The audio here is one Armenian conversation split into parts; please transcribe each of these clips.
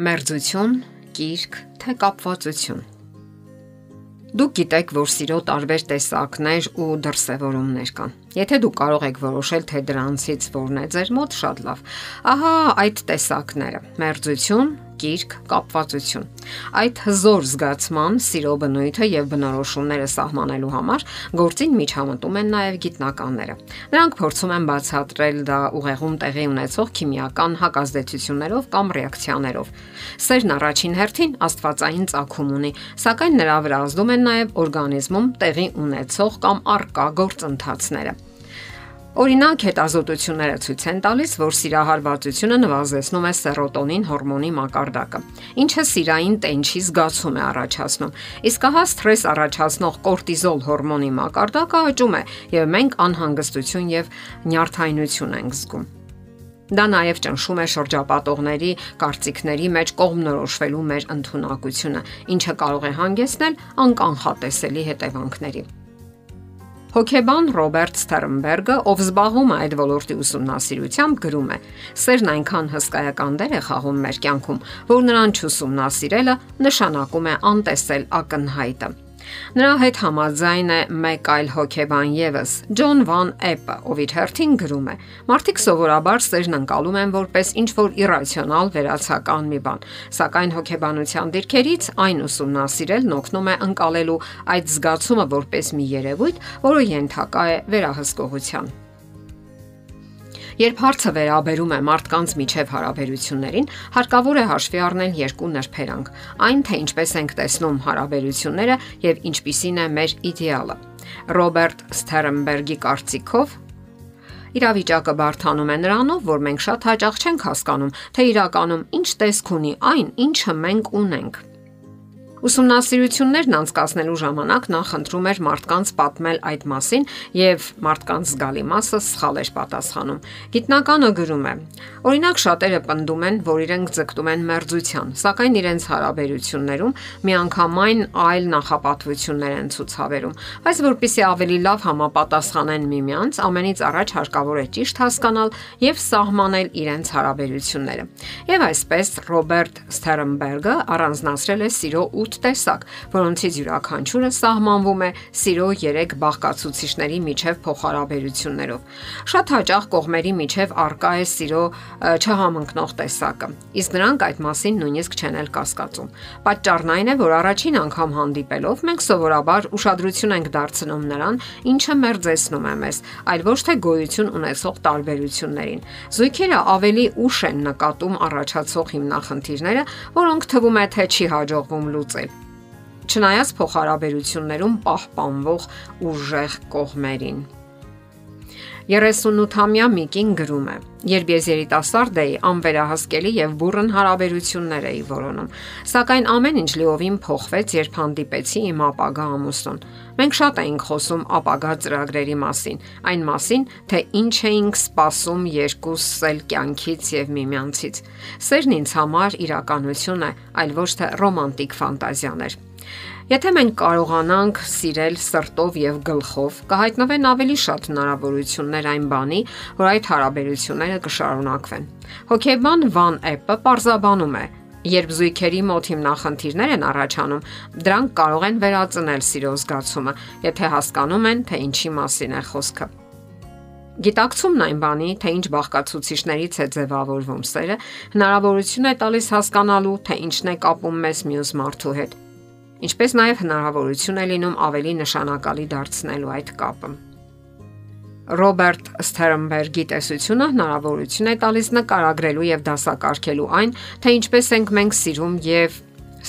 Մերձություն, կիրք, թե կապվածություն։ Դուք գիտեք, որ սիրո տարբեր տեսակներ ու դրսևորումներ կան։ Եթե դուք կարող եք որոշել, թե դրանցից որն է ձեր մոտ, շատ լավ։ Ահա այդ տեսակները՝ մերձություն, կիրք, կապվածություն։ Այդ հզոր զգացման, սիրո բնույթը եւ բնորոշումները սահմանելու համար գործին միջամտում են նաեւ գիտնականները։ Նրանք փորձում են բացատրել դա ուղեղում տեղի ունեցող քիմիական հակազդեցություններով կամ ռեակցիաներով։ Սերն առաջին հերթին աստվածային ծագում ունի, սակայն նրա վրա ազդում են նաեւ օրգանիզմում տեղի ունեցող կամ արկա գործընթացները։ Օրինակ, հետազոտությունները ցույց են տալիս, որ սիրահարվածությունը նվազեցնում է սերոտոնին հորմոնի մակարդակը, ինչը սիրային տենչի զգացում է առաջացնում։ Իսկ հա սթրես առաջացնող կորտիզոլ հորմոնի մակարդակը աճում է, եւ մենք անհանգստություն եւ նյարդայնություն ենք զգում։ Դա նաև ճնշում է շրջապատողների կարծիքների մեջ կողմնորոշվելու մեր ընտունակությունը, ինչը կարող է հանգեցնել անկանխատեսելի հետևանքների։ Հոկեբան Ռոբերտ Ստերնբերգը, ով զբաղվում է այդ ոլորտի ուսումնասիրությամբ, գրում է. Սերն այնքան հսկայական դեր է խաղում մեր կյանքում, որ նրան չուսումնասիրելը նշանակում է անտեսել ակնհայտը։ Նրա հետ համաձայն է մեկ այլ հոկեբան եւս, Ջոն Վան Էպը, ով իր հերթին գրում է. Մարդիկ սովորաբար սերն անցալում են որպես ինչ որ իրացիոնալ վերացական մի բան, սակայն հոկեբանության դիրքերից այն ուսումնասիրելն օգնում է անցալելու այդ զգացումը որպես մի երևույթ, որը ենթակա է վերահսկողության։ Երբ հարցը վերաբերում է մարդկանց միջև հարաբերություններին, հարկավոր է հաշվի առնել երկու նրբերանգ՝ այն, թե ինչպես ենք տեսնում հարաբերությունները եւ ինչպիսին է մեր իդեալը։ Ռոբերտ Սթերնբերգի կարծիքով Իրավիճակը բարթանում է նրանով, որ մենք շատ հաճախ չենք հասկանում, թե իրականում ինչ տեսք ունի այն, ինչը մենք ունենք։ Ուսումնասիրություններն անցկացնելու ժամանակ նա խնդրում էր մարդկանց պատմել այդ մասին եւ մարդկանց զգալի մասը սխալ էր պատասխանում։ Գիտնականը գրում է. Օրինակ շատերը պնդում են, որ իրենք ձգտում են մերձության, սակայն իրենց հարաբերություններում միանգամայն այլ նախապատվություններ են ցուցաբերում։ Այս որpիսի ավելի լավ համապատասխանեն միմյանց, ամենից առաջ հարկավոր է ճիշտ հասկանալ եւ սահմանել իրենց հարաբերությունները։ Եվ այսպես Ռոբերտ Սթերնբերգը առանձնացրել է սիրո 8 տեսակ, որոնցից յուրաքանչյուրը սահմանվում է սիրո 3 բաղկացուցիչների միջև փոխհարաբերություններով։ Շատ հաճախ կողմերի միջև արկա է սիրո չհամընկնող տեսակը, իսկ նրանք այդ մասին նույնիսկ չեն էլ կասկածում։ Պատճառն այն է, որ առաջին անգամ հանդիպելով մենք սովորաբար ուշադրություն ենք դարձնում նրան, ինչը մերձեցնում է մեզ, այլ ոչ թե գոյություն ունեցող տարբերություններին։ Զույգերը ավելի ուշ են նկատում առաջացող հիմնախնդիրները, որոնք թվում է թե չի հաջողվում լուծել չնայած փոխհարաբերություններում պահպանվող ուժեղ կողմերին։ 38-ամյա Միկին գրում է. Երբ ես երիտասարդ էի, անվերահասկելի եւ բուրըն հարաբերություններ էի որոնում, սակայն ամեն ինչ լիովին փոխվեց, երբ հանդիպեցի իմ ապագա ամուսնուն։ Մենք շատ էինք խոսում ապագա ծրագրերի մասին, այն մասին, թե ինչ էինք սպասում երկուս էլ կյանքից եւ միմյանցից։ Սերն ինձ համար իրականություն է, այլ ոչ թե ռոմանտիկ ֆանտազիաներ։ Եթե մենք կարողանանք սիրել սրտով եւ գլխով, կհայտնվեն ավելի շատ հնարավորություններ այն բանի, որ այդ հարաբերությունները կշարունակվեն։ Հոկեբան Վան Էպը parзաբանում է, Երբ զույգերի մոտ հիմնախնդիրներ են առաջանում, դրանք կարող են վերածնել սիրո զգացումը, եթե հասկանում են, թե ինչի մասին է խոսքը։ Գիտակցումն այն բանի, թե ինչ բաղկացուցիչներից է ձևավորվում սերը, հնարավորություն է տալիս հասկանալու, թե ինչն է կապում մեզ մյուս մարդու հետ ինչպես նաև հնարավորություն է լինում ավելի նշանակալի դարձնելու այդ կապը։ Ռոբերտ Սթերնբերգի տեսությունը հնարավորություն է տալիս նկարագրելու եւ դասակարգելու այն, թե ինչպես ենք մենք սիրում եւ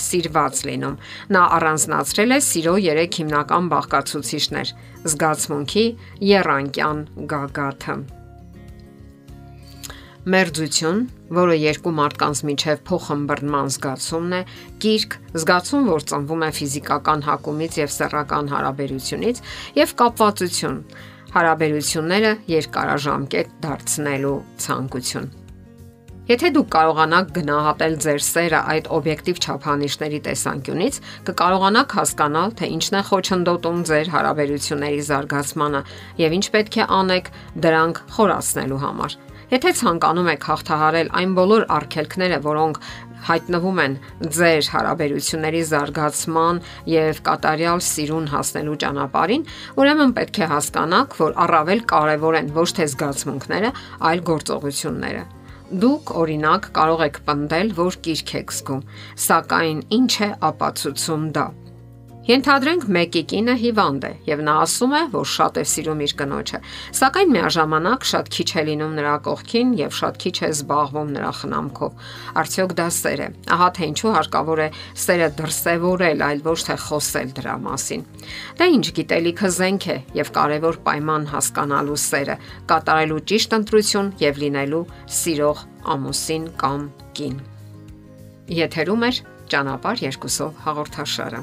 սիրված լինում։ Նա առանձնացրել է սիրո 3 հիմնական բաղկացուցիչներ՝ զգացմունքի, երանկյան, գագաթը մերձություն, որը երկու մարդկանց միջև փոխհմբռնման զգացումն է, կիրք, զգացում, որ ծնվում է ֆիզիկական հակումից եւ սեռական հարաբերությունից, եւ կապվածություն, հարաբերությունները երկարաժամկետ դարձնելու ցանկություն։ Եթե դուք կարողանաք գնահատել ձեր սերը այդ օբյեկտիվ չափանիշների տեսանկյունից, կկարողանաք հասկանալ, թե ինչն է խոչընդոտում ձեր հարաբերությունների զարգացմանը եւ ինչ պետք է անեք դրանք խորացնելու համար։ Եթե ցանկանում եք հաղթահարել այն բոլոր արգելքները, որոնք հայտնվում են ձեր հարաբերությունների զարգացման եւ կատարյալ սիրուն հասնելու ճանապարհին, ուրեմն պետք է հասկանաք, որ առավել կարևոր են ոչ թե զգացմունքները, այլ գործողությունները։ Դուք օրինակ կարող եք պնդել, որ կիրք եք զգում, սակայն ինչ է ապացուցում դա։ Ենթադրենք մեկի կինը հիվանդ է եւ նա ասում է, որ շատ է սիրում իր կնոջը, սակայն միաժամանակ շատ քիչ է լինում նրա կողքին եւ շատ քիչ է զբաղվում նրա խնամքով։ Արդյոք դա սեր է։ Ահա թե ինչու հարկավոր է սերը դրսևորել, այլ ոչ թե խոսել դրա մասին։ Դա ինչ գիտելիքը զենք է եւ կարևոր պայման հասկանալու սերը, կատարելու ճիշտ ընտրություն եւ լինելու սիրող ամուսին կամ կին։ Եթերում է ճանապարհ երկուսով հաղորդաշարը։